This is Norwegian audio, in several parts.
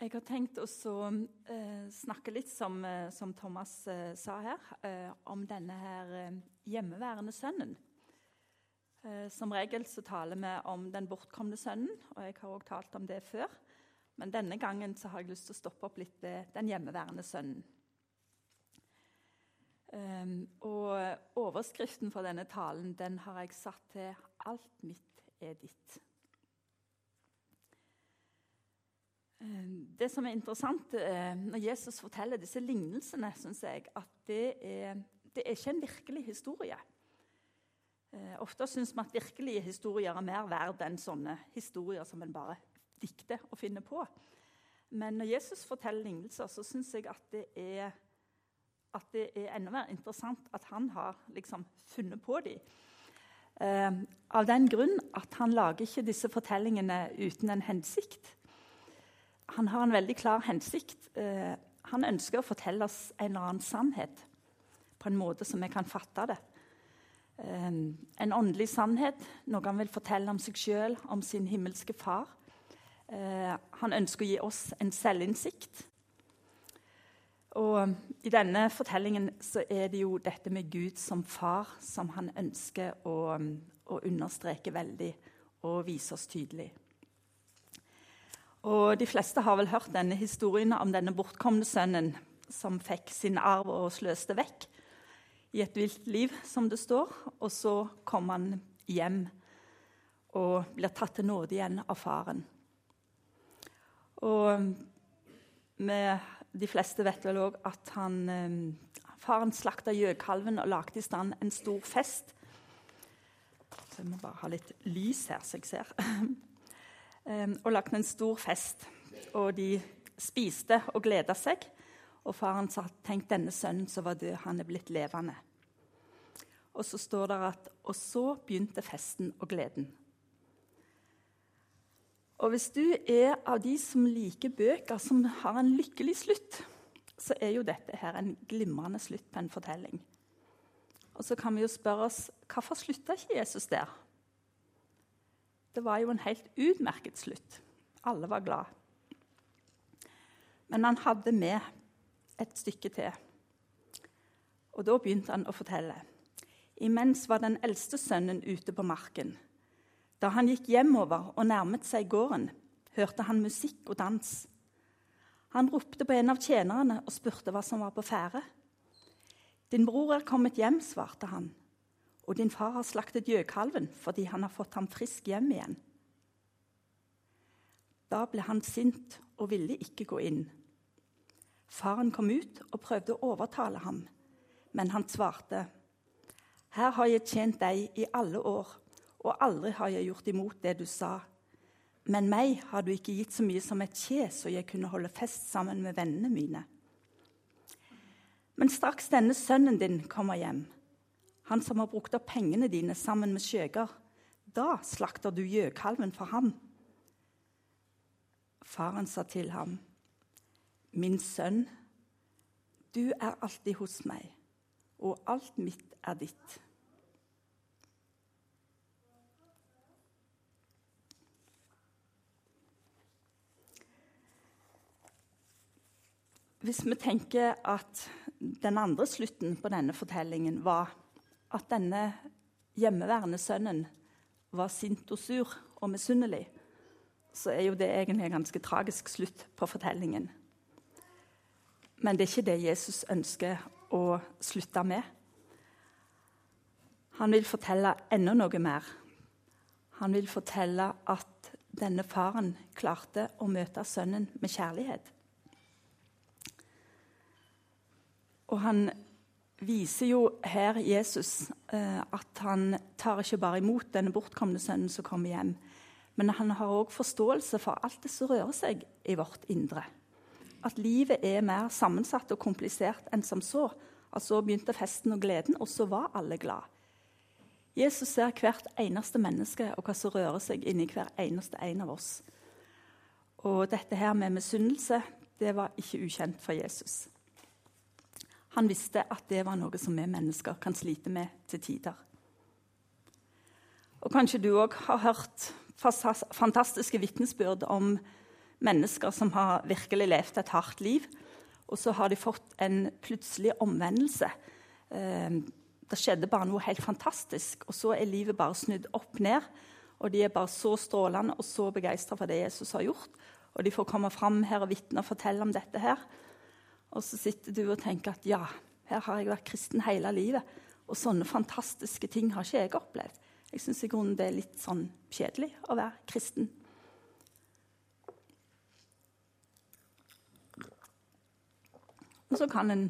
Jeg har tenkt å eh, snakke litt, som, eh, som Thomas eh, sa her, om denne her hjemmeværende sønnen. Som regel så taler vi om den bortkomne sønnen, og jeg har også talt om det før. Men denne gangen så har jeg lyst til å stoppe opp litt ved den hjemmeværende sønnen. og overskriften for denne talen den har jeg satt til 'Alt mitt er ditt'. Eh, det som er interessant eh, når Jesus forteller disse lignelsene, syns jeg, at det er, det er, ikke en virkelig historie. Eh, ofte syns vi at virkelige historier er mer verd enn sånne historier som en bare dikter og finner på. Men når Jesus forteller lignelser, så syns jeg at det, er, at det er enda mer interessant at han har liksom funnet på dem. Eh, av den grunn at han lager ikke disse fortellingene uten en hensikt han har en veldig klar hensikt. Eh, han ønsker å fortelle oss en eller annen sannhet på en måte som vi kan fatte det. Eh, en åndelig sannhet, noe han vil fortelle om seg sjøl, om sin himmelske far. Eh, han ønsker å gi oss en selvinnsikt. Og I denne fortellingen så er det jo dette med Gud som far som han ønsker å, å understreke veldig og vise oss tydelig. Og De fleste har vel hørt denne historien om denne bortkomne sønnen som fikk sin arv og sløste vekk i et vilt liv, som det står. Og så kom han hjem og blir tatt til nåde igjen av faren. Og de fleste vet vel òg at han, eh, faren slakta gjøkalven og lagde i stand en stor fest. Så jeg må bare ha litt lys her, så jeg ser. Ehm, og lagt en stor fest. Og de spiste og gleda seg. Og faren sa tenk denne sønnen som var død, han er blitt levende. Og så står det at Og så begynte festen og gleden. Og hvis du er av de som liker bøker som har en lykkelig slutt, så er jo dette her en glimrende slutt på en fortelling. Og så kan vi jo spørre oss hvorfor slutta ikke Jesus der? Det var jo en helt utmerket slutt. Alle var glad. Men han hadde med et stykke til. Og da begynte han å fortelle. Imens var den eldste sønnen ute på marken. Da han gikk hjemover og nærmet seg gården, hørte han musikk og dans. Han ropte på en av tjenerne og spurte hva som var på ferde. 'Din bror er kommet hjem', svarte han og din far har slaktet gjøkalven fordi han har fått ham frisk hjem igjen. Da ble han sint og ville ikke gå inn. Faren kom ut og prøvde å overtale ham, men han svarte. Her har jeg tjent deg i alle år, og aldri har jeg gjort imot det du sa. Men meg har du ikke gitt så mye som et kje, så jeg kunne holde fest sammen med vennene mine. Men straks denne sønnen din kommer hjem, han som har brukt opp pengene dine sammen med skjøger. Da slakter du gjøkalven for ham. Faren sa til ham, Min sønn, du er alltid hos meg, og alt mitt er ditt. Hvis vi tenker at den andre slutten på denne fortellingen var at denne hjemmeværende sønnen var sint og sur og misunnelig, så er jo det egentlig en ganske tragisk slutt på fortellingen. Men det er ikke det Jesus ønsker å slutte med. Han vil fortelle enda noe mer. Han vil fortelle at denne faren klarte å møte sønnen med kjærlighet. Og han viser jo her Jesus eh, at han tar ikke bare imot denne bortkomne sønnen som kommer hjem, men han har òg forståelse for alt det som rører seg i vårt indre. At livet er mer sammensatt og komplisert enn som så. At så begynte festen og gleden, og så var alle glad. Jesus ser hvert eneste menneske og hva som rører seg inni hver eneste en av oss. Og dette her med misunnelse det var ikke ukjent for Jesus. Han visste at det var noe som vi mennesker kan slite med til tider. Og Kanskje du òg har hørt fantastiske vitnesbyrd om mennesker som har virkelig levd et hardt liv. Og så har de fått en plutselig omvendelse. Eh, det skjedde bare noe helt fantastisk, og så er livet bare snudd opp ned. Og de er bare så strålende og så begeistra for det Jesus har gjort. Og de får komme fram her og vitne og fortelle om dette her. Og så sitter du og tenker at ja, her har jeg vært kristen hele livet. Og sånne fantastiske ting har ikke jeg opplevd. Jeg syns i grunnen det er litt sånn kjedelig å være kristen. Og så kan en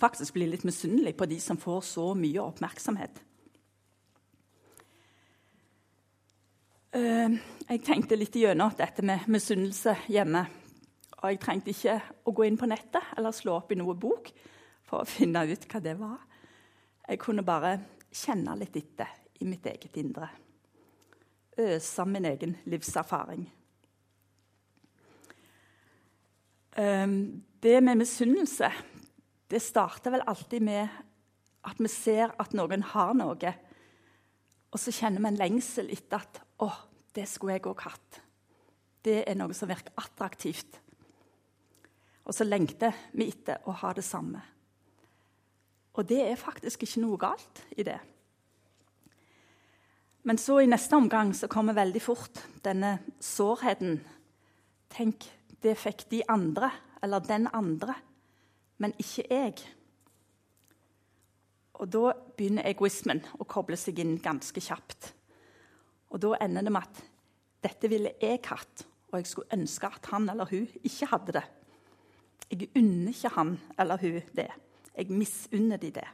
faktisk bli litt misunnelig på de som får så mye oppmerksomhet. Eh, jeg tenkte litt gjennom dette med misunnelse hjemme. Og jeg trengte ikke å gå inn på nettet eller slå opp i noe bok for å finne ut hva det var. Jeg kunne bare kjenne litt etter i mitt eget indre. Øse min egen livserfaring. Ehm, det med misunnelse det starter vel alltid med at vi ser at noen har noe. Og så kjenner vi en lengsel etter at 'Å, det skulle jeg òg hatt'. Det er noe som virker attraktivt. Og så lengter vi etter å ha det samme. Og det er faktisk ikke noe galt i det. Men så i neste omgang så kommer veldig fort denne sårheten. Tenk, det fikk de andre, eller den andre, men ikke jeg. Og da begynner egoismen å koble seg inn ganske kjapt. Og da ender det med at dette ville jeg hatt, og jeg skulle ønske at han eller hun ikke hadde det. Jeg unner ikke han eller hun det. Jeg misunner de det.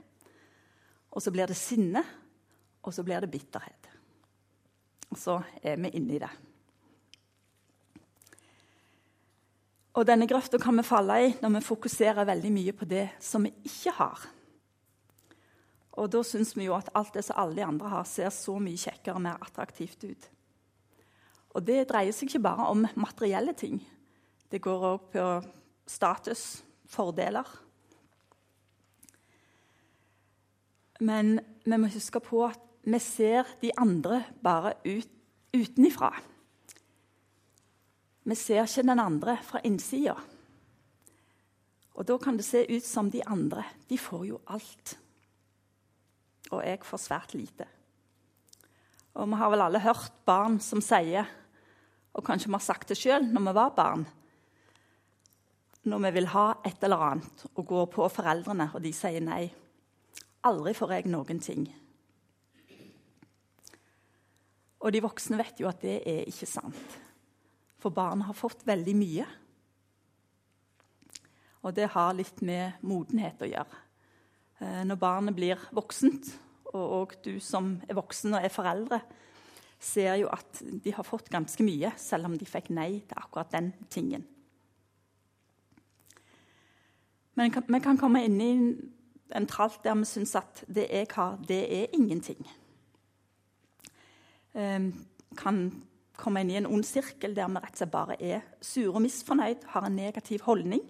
Og så blir det sinne, og så blir det bitterhet. Og så er vi inni det. Og denne grøfta kan vi falle i når vi fokuserer veldig mye på det som vi ikke har. Og da syns vi jo at alt det som alle de andre har, ser så mye kjekkere og mer attraktivt ut. Og det dreier seg ikke bare om materielle ting. Det går òg på status, fordeler. Men vi må huske på at vi ser de andre bare ut, utenifra. Vi ser ikke den andre fra innsida. Og da kan det se ut som de andre. De får jo alt. Og jeg får svært lite. Og vi har vel alle hørt barn som sier, og kanskje vi har sagt det sjøl når vi var barn Når vi vil ha et eller annet og går på foreldrene, og de sier nei. Aldri får jeg noen ting. Og de voksne vet jo at det er ikke sant. For barn har fått veldig mye. Og det har litt med modenhet å gjøre. Eh, når barnet blir voksent, og du som er voksen og er foreldre, ser jo at de har fått ganske mye, selv om de fikk nei til akkurat den tingen. Men vi kan komme inn i en tralt der vi syns at det jeg har, det er ingenting. Vi kan komme inn i en ond sirkel der vi rett og slett bare er sure og misfornøyd, har en negativ holdning.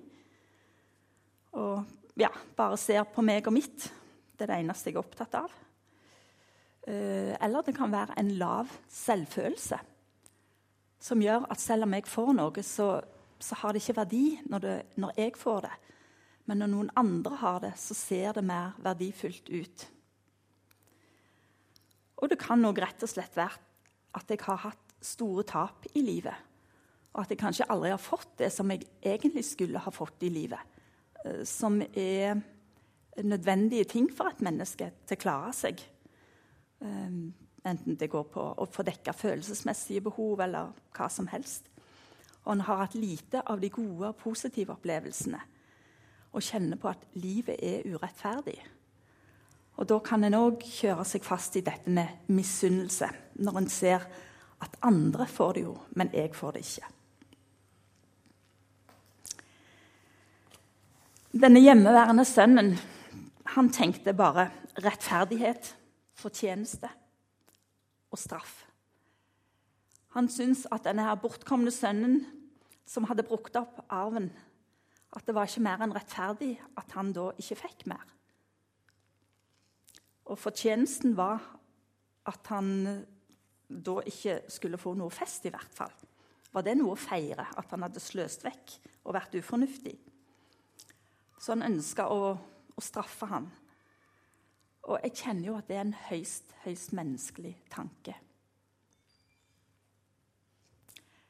Og ja, bare ser på meg og mitt. Det er det eneste jeg er opptatt av. Eh, eller det kan være en lav selvfølelse som gjør at selv om jeg får noe, så, så har det ikke verdi når, det, når jeg får det. Men når noen andre har det, så ser det mer verdifullt ut. Og det kan òg rett og slett være at jeg har hatt store tap i livet. Og at jeg kanskje aldri har fått det som jeg egentlig skulle ha fått i livet. Eh, som er nødvendige ting for et menneske til å klare seg. Eh, enten det går på å få dekka følelsesmessige behov eller hva som helst. Og en har hatt lite av de gode og positive opplevelsene. Og kjenner på at livet er urettferdig. Og Da kan en òg kjøre seg fast i dette med misunnelse, når en ser at andre får det jo, men jeg får det ikke. Denne hjemmeværende sønnen han tenkte bare rettferdighet, fortjeneste og straff. Han syntes at denne bortkomne sønnen som hadde brukt opp arven, at det var ikke mer enn rettferdig at han da ikke fikk mer. Og fortjenesten var at han da ikke skulle få noe fest, i hvert fall. Var det noe å feire at han hadde sløst vekk og vært ufornuftig? Så han ønska å, å straffe han. Og jeg kjenner jo at det er en høyst, høyst menneskelig tanke.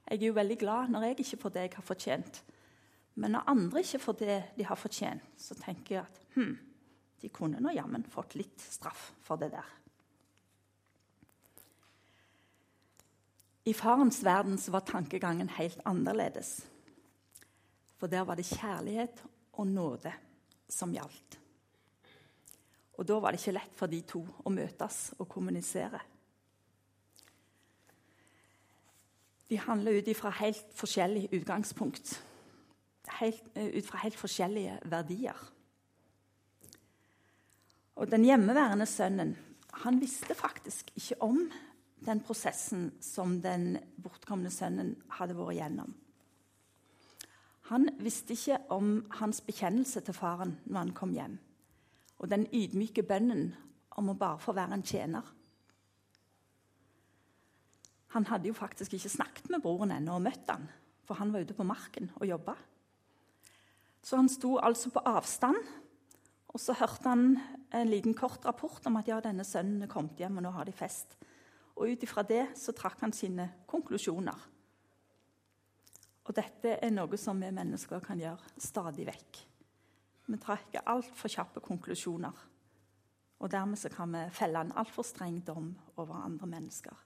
Jeg er jo veldig glad når jeg ikke får det jeg har fortjent. Men når andre ikke får det de har fortjent, så tenker jeg at hm, de kunne nå jammen fått litt straff for det der. I farens verden så var tankegangen helt annerledes. For der var det kjærlighet og nåde som gjaldt. Og da var det ikke lett for de to å møtes og kommunisere. De handler ut fra helt forskjellig utgangspunkt. Helt, eh, ut fra helt forskjellige verdier. Og Den hjemmeværende sønnen han visste faktisk ikke om den prosessen som den bortkomne sønnen hadde vært gjennom. Han visste ikke om hans bekjennelse til faren når han kom hjem, og den ydmyke bønnen om å bare få være en tjener. Han hadde jo faktisk ikke snakket med broren ennå og møtt han, for han var ute på marken og jobba. Så han sto altså på avstand, og så hørte han en liten kort rapport om at ja, denne sønnen er kommet hjem, og nå har de fest. Og ut ifra det så trakk han sine konklusjoner. Og dette er noe som vi mennesker kan gjøre stadig vekk. Vi trekker altfor kjappe konklusjoner. Og dermed så kan vi felle en altfor streng dom over andre mennesker.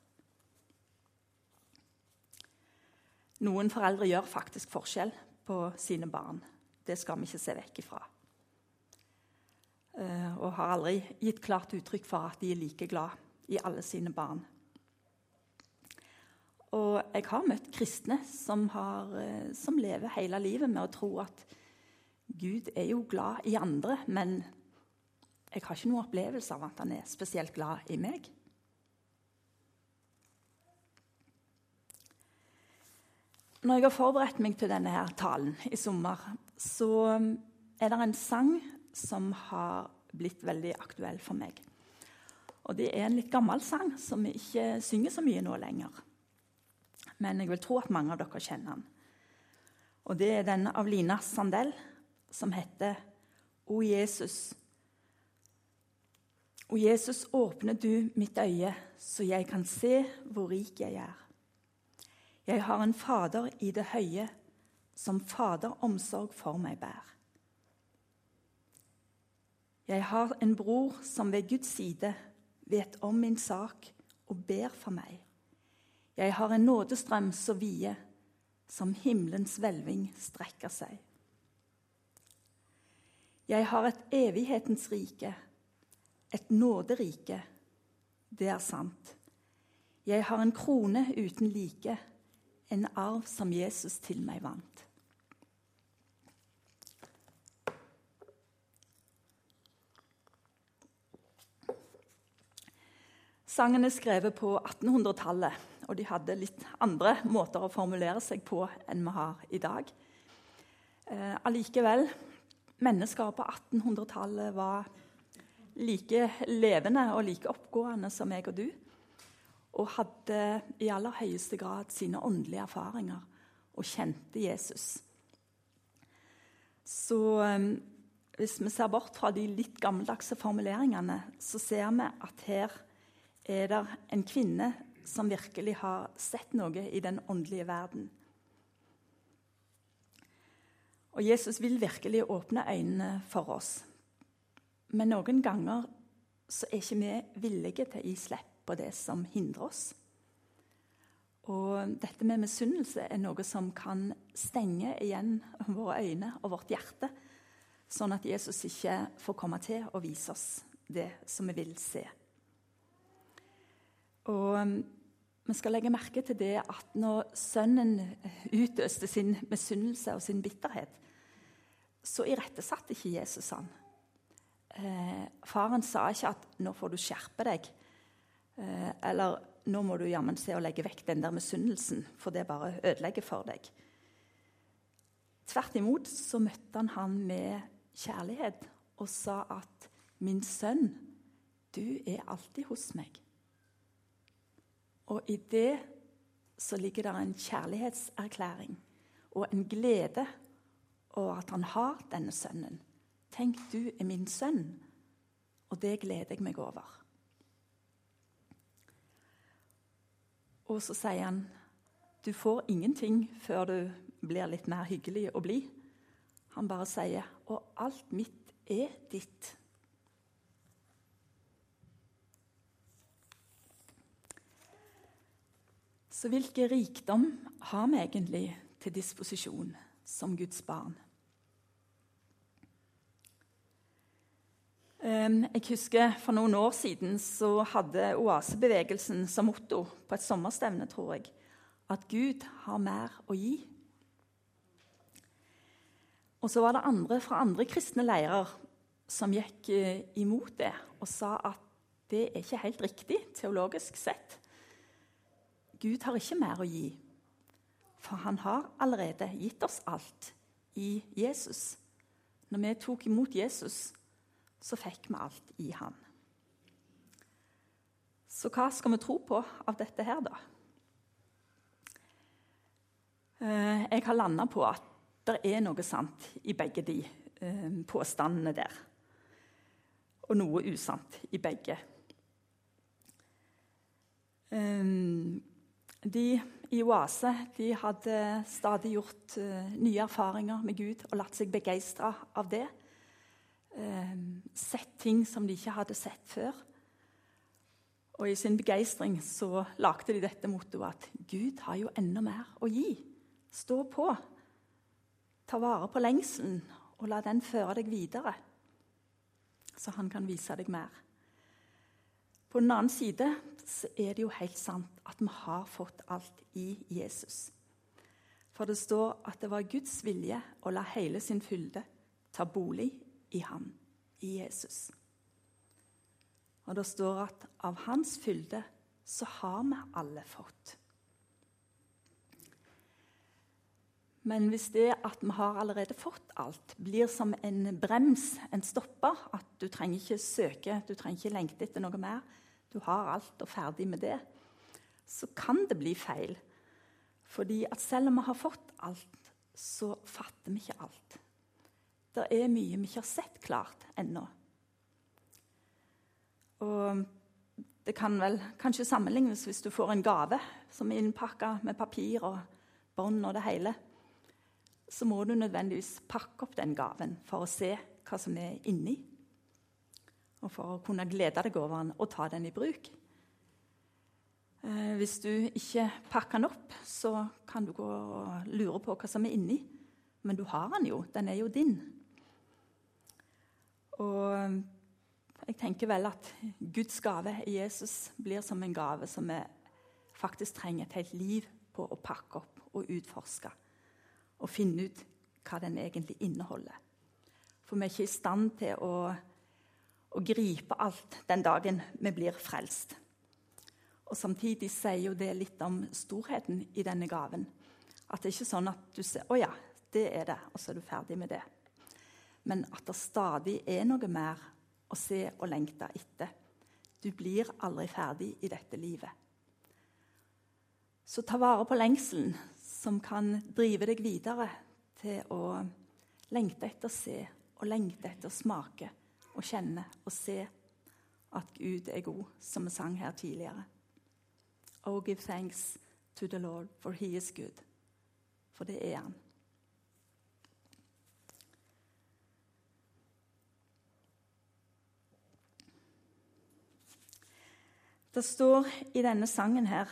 Noen foreldre gjør faktisk forskjell på sine barn. Det skal vi ikke se vekk ifra. Eh, og har aldri gitt klart uttrykk for at de er like glad i alle sine barn. Og jeg har møtt kristne som, har, eh, som, lever hele livet med å tro at Gud er jo glad i andre, men jeg har ikke noen opplevelse av at han er spesielt glad i meg. Når jeg har forberedt meg til denne her talen i sommer, så um, er det en sang som har blitt veldig aktuell for meg. Og Det er en litt gammel sang som vi ikke synger så mye nå lenger men jeg vil tro at mange av dere kjenner den. Og Det er denne av Lina Sandell, som heter O Jesus. O Jesus, åpne du mitt øye, så jeg kan se hvor rik jeg er. Jeg har en Fader i det høye, som Fader omsorg for meg bærer. Jeg har en bror som ved Guds side vet om min sak og ber for meg. Jeg har en nådestrøm så vide som himmelens hvelving strekker seg. Jeg har et evighetens rike, et nåderike. Det er sant. Jeg har en krone uten like, en arv som Jesus til meg vant. Sangen er skrevet på 1800-tallet og de hadde litt andre måter å formulere seg på enn vi har i dag. Eh, allikevel mennesker på 1800-tallet var like levende og like oppgående som meg og du. Og hadde i aller høyeste grad sine åndelige erfaringer og kjente Jesus. Så eh, hvis vi ser bort fra de litt gammeldagse formuleringene, så ser vi at her er det en kvinne som virkelig har sett noe i den åndelige verden. Og Jesus vil virkelig åpne øynene for oss. Men noen ganger så er ikke vi villige til å gi slipp på det som hindrer oss. Og dette med misunnelse er noe som kan stenge igjen våre øyne og vårt hjerte, sånn at Jesus ikke får komme til å vise oss det som vi vil se. Og vi skal legge merke til det at når sønnen utøste sin misunnelse og sin bitterhet, så irettesatte ikke Jesus han. Eh, faren sa ikke at 'nå får du skjerpe deg', eh, eller 'nå må du jammen se å legge vekk den der misunnelsen', for det bare ødelegger for deg. Tvert imot så møtte han han med kjærlighet og sa at 'min sønn, du er alltid hos meg'. Og i det så ligger det en kjærlighetserklæring og en glede over at han har denne sønnen. Tenk, du er min sønn, og det gleder jeg meg over. Og så sier han, du får ingenting før du blir litt mer hyggelig å bli. Han bare sier, og alt mitt er ditt. Så hvilken rikdom har vi egentlig til disposisjon som Guds barn? Ehm, jeg husker For noen år siden så hadde oasebevegelsen som motto på et sommerstevne, tror jeg, at Gud har mer å gi. Og så var det andre fra andre kristne leirer som gikk eh, imot det og sa at det er ikke helt riktig teologisk sett. Gud har ikke mer å gi, for han har allerede gitt oss alt i Jesus. Når vi tok imot Jesus, så fikk vi alt i han. Så hva skal vi tro på av dette her, da? Eh, jeg har landa på at det er noe sant i begge de eh, påstandene der. Og noe usant i begge. Um, de i Oase de hadde stadig gjort uh, nye erfaringer med Gud og latt seg begeistre av det. Uh, sett ting som de ikke hadde sett før. Og i sin begeistring lagde de dette mottoet at Gud har jo enda mer å gi. Stå på. Ta vare på lengselen og la den føre deg videre, så han kan vise deg mer. På den annen side er det jo helt sant at vi har fått alt i Jesus. For det står at det var Guds vilje å la hele sin fylde ta bolig i ham, i Jesus. Og det står at av hans fylde så har vi alle fått. Men hvis det at vi har allerede fått alt, blir som en brems, en stopper At du trenger ikke søke, du trenger ikke lengte etter noe mer, du har alt og ferdig med det, så kan det bli feil. Fordi at selv om vi har fått alt, så fatter vi ikke alt. Det er mye vi ikke har sett klart ennå. Og det kan vel kanskje sammenlignes hvis du får en gave som er innpakka med papir og bånd og det hele. Så må du nødvendigvis pakke opp den gaven for å se hva som er inni og for å kunne glede deg over den og ta den i bruk. Eh, hvis du ikke pakker den opp, så kan du gå og lure på hva som er inni. Men du har den jo. Den er jo din. Og jeg tenker vel at Guds gave i Jesus blir som en gave som vi faktisk trenger et helt liv på å pakke opp og utforske. Og finne ut hva den egentlig inneholder. For vi er ikke i stand til å og gripe alt den dagen vi blir frelst. Og Samtidig sier jo det litt om storheten i denne gaven. At det er ikke sånn at du ser 'Å ja, det er det', og så er du ferdig med det. Men at det stadig er noe mer å se og lengte etter. Du blir aldri ferdig i dette livet. Så ta vare på lengselen som kan drive deg videre til å lengte etter å se og lengte etter å smake og kjenne og se at Gud er god, som vi sang her tidligere. Oh, give thanks to the Lord, for he is good. For det er han. Det står i denne sangen her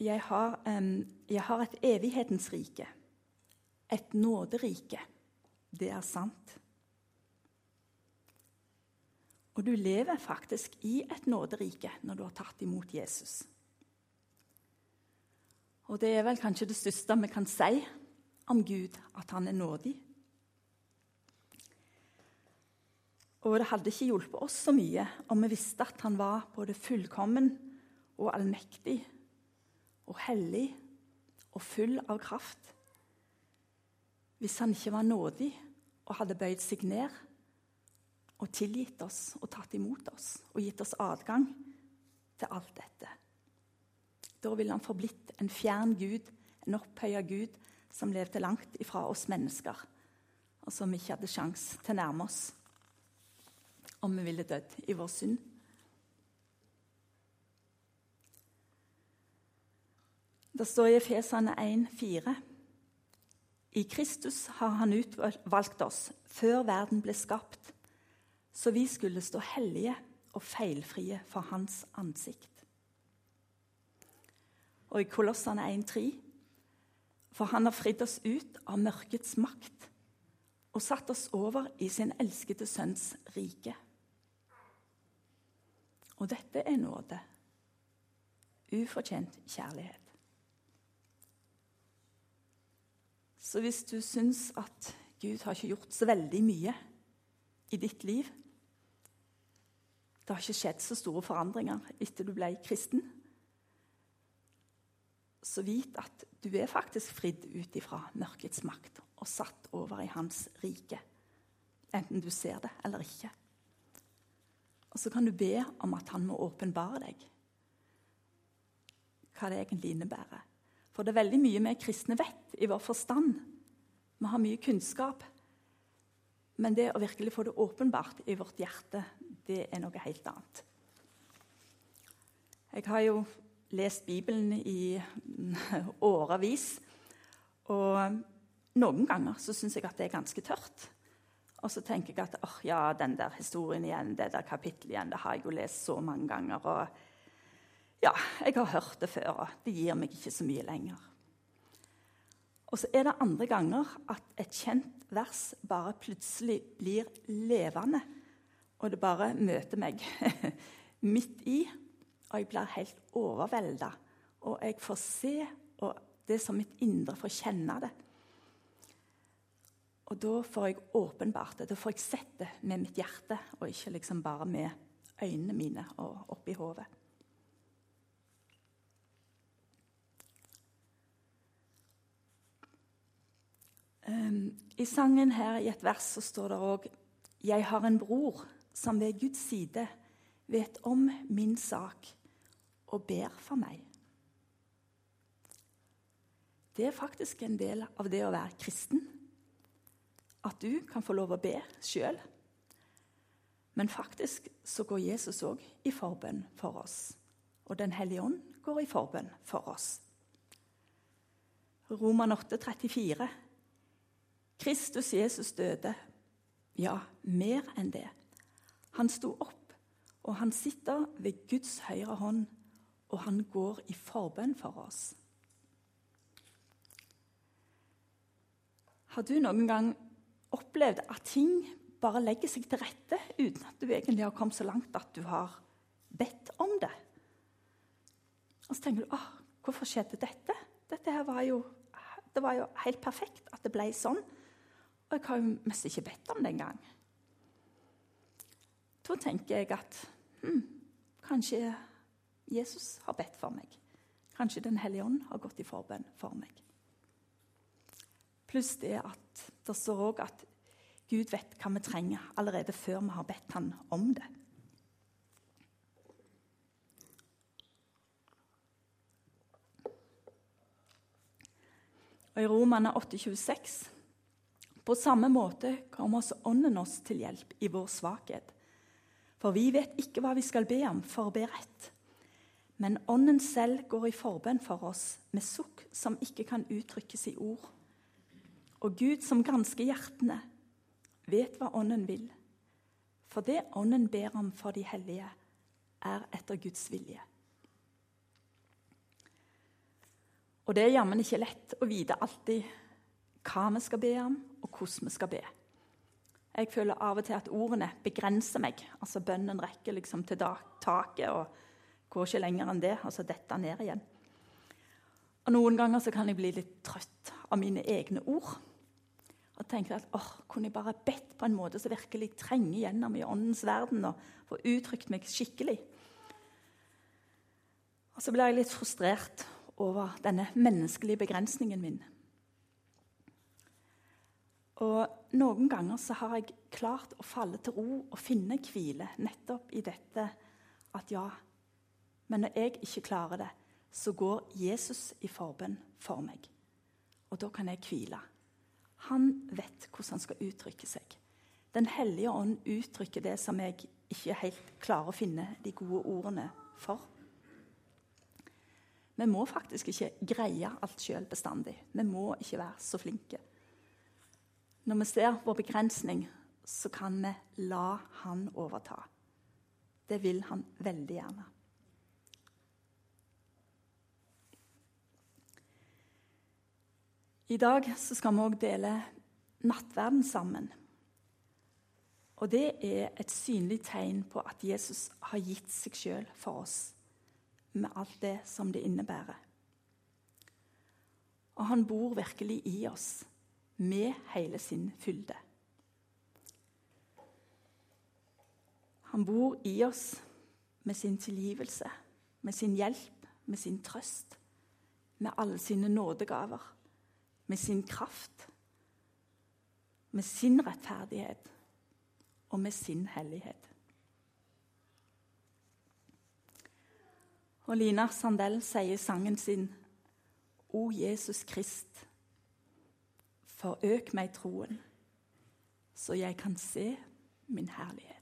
jeg har, jeg har et evighetens rike, et nåderike det er sant. Og du lever faktisk i et nåderike når du har tatt imot Jesus. Og det er vel kanskje det største vi kan si om Gud, at han er nådig. Og det hadde ikke hjulpet oss så mye om vi visste at han var både fullkommen og allmektig og hellig og full av kraft. Hvis han ikke var nådig og hadde bøyd seg ned og tilgitt oss og tatt imot oss og gitt oss adgang til alt dette. Da ville han forblitt en fjern gud, en opphøya gud som levde langt ifra oss mennesker, og som ikke hadde sjans til å nærme oss om vi ville dødd i vår synd. Det står i Efesane 1,4.: I Kristus har Han utvalgt oss før verden ble skapt, så vi skulle stå hellige og feilfrie for Hans ansikt. Og i Kolossene 1,3.: For Han har fridd oss ut av mørkets makt og satt oss over i sin elskede Sønns rike. Og dette er nåde. Ufortjent kjærlighet. Så hvis du syns at Gud har ikke gjort så veldig mye i ditt liv Det har ikke skjedd så store forandringer etter du ble kristen Så vit at du er faktisk fridd ut ifra mørkets makt og satt over i hans rike. Enten du ser det eller ikke. Og så kan du be om at han må åpenbare deg hva det egentlig innebærer. For det er veldig mye vi kristne vet i vår forstand. Vi har mye kunnskap. Men det å virkelig få det åpenbart i vårt hjerte, det er noe helt annet. Jeg har jo lest Bibelen i årevis. Og noen ganger så syns jeg at det er ganske tørt. Og så tenker jeg at oh, ja, den der historien igjen, det der kapittelet igjen, det har jeg jo lest så mange ganger. og ja, jeg har hørt det før, og det gir meg ikke så mye lenger. Og så er det andre ganger at et kjent vers bare plutselig blir levende. Og det bare møter meg midt i, og jeg blir helt overvelda. Og jeg får se, og det er som mitt indre får kjenne det. Og da får jeg åpenbart det. Da får jeg sett det med mitt hjerte, og ikke liksom bare med øynene mine og oppi hodet. Um, I sangen her i et vers så står det òg Jeg har en bror som ved Guds side vet om min sak og ber for meg. Det er faktisk en del av det å være kristen. At du kan få lov å be sjøl. Men faktisk så går Jesus òg i forbønn for oss. Og Den hellige ånd går i forbønn for oss. Roman 8, 34 Kristus Jesus døde. Ja, mer enn det. Han sto opp, og han sitter ved Guds høyre hånd, og han går i forbønn for oss. Har du noen gang opplevd at ting bare legger seg til rette uten at du egentlig har kommet så langt at du har bedt om det? Og så tenker du åh, hvorfor skjedde dette? Dette var jo, det var jo helt perfekt at det ble sånn. Og jeg har jo mest ikke bedt om det engang. Da tenker jeg at hm, kanskje Jesus har bedt for meg. Kanskje Den hellige ånd har gått i forbønn for meg. Pluss det at det står òg at Gud vet hva vi trenger allerede før vi har bedt han om det. Og I Romane 8,26 på samme måte kommer også Ånden oss til hjelp i vår svakhet. For vi vet ikke hva vi skal be om for å be rett. Men Ånden selv går i forbønn for oss med sukk som ikke kan uttrykkes i ord. Og Gud som gransker hjertene, vet hva Ånden vil. For det Ånden ber om for de hellige, er etter Guds vilje. Og det er jammen ikke lett å vite alltid hva vi skal be om, og hvordan vi skal be. Jeg føler av og til at ordene begrenser meg. Altså Bønnen rekker liksom til taket og går ikke lenger enn det, og så detter ned igjen. Og Noen ganger så kan jeg bli litt trøtt av mine egne ord. Og tenker at åh, kunne jeg bare bedt på en måte som virkelig trenger gjennom i åndens verden og få uttrykt meg skikkelig. Og så blir jeg litt frustrert over denne menneskelige begrensningen min. Og Noen ganger så har jeg klart å falle til ro og finne hvile nettopp i dette at ja, Men når jeg ikke klarer det, så går Jesus i forbønn for meg. Og da kan jeg hvile. Han vet hvordan han skal uttrykke seg. Den hellige ånd uttrykker det som jeg ikke helt klarer å finne de gode ordene for. Vi må faktisk ikke greie alt sjøl bestandig. Vi må ikke være så flinke. Når vi ser vår begrensning, så kan vi la han overta. Det vil han veldig gjerne. I dag skal vi òg dele nattverden sammen. Og det er et synlig tegn på at Jesus har gitt seg sjøl for oss, med alt det som det innebærer. Og han bor virkelig i oss, med hele sin fylde. Han bor i oss med sin tilgivelse, med sin hjelp, med sin trøst, med alle sine nådegaver, med sin kraft, med sin rettferdighet og med sin hellighet. Og Lina Sandell sier sangen sin O Jesus Krist, forøk meg troen, så jeg kan se min herlighet.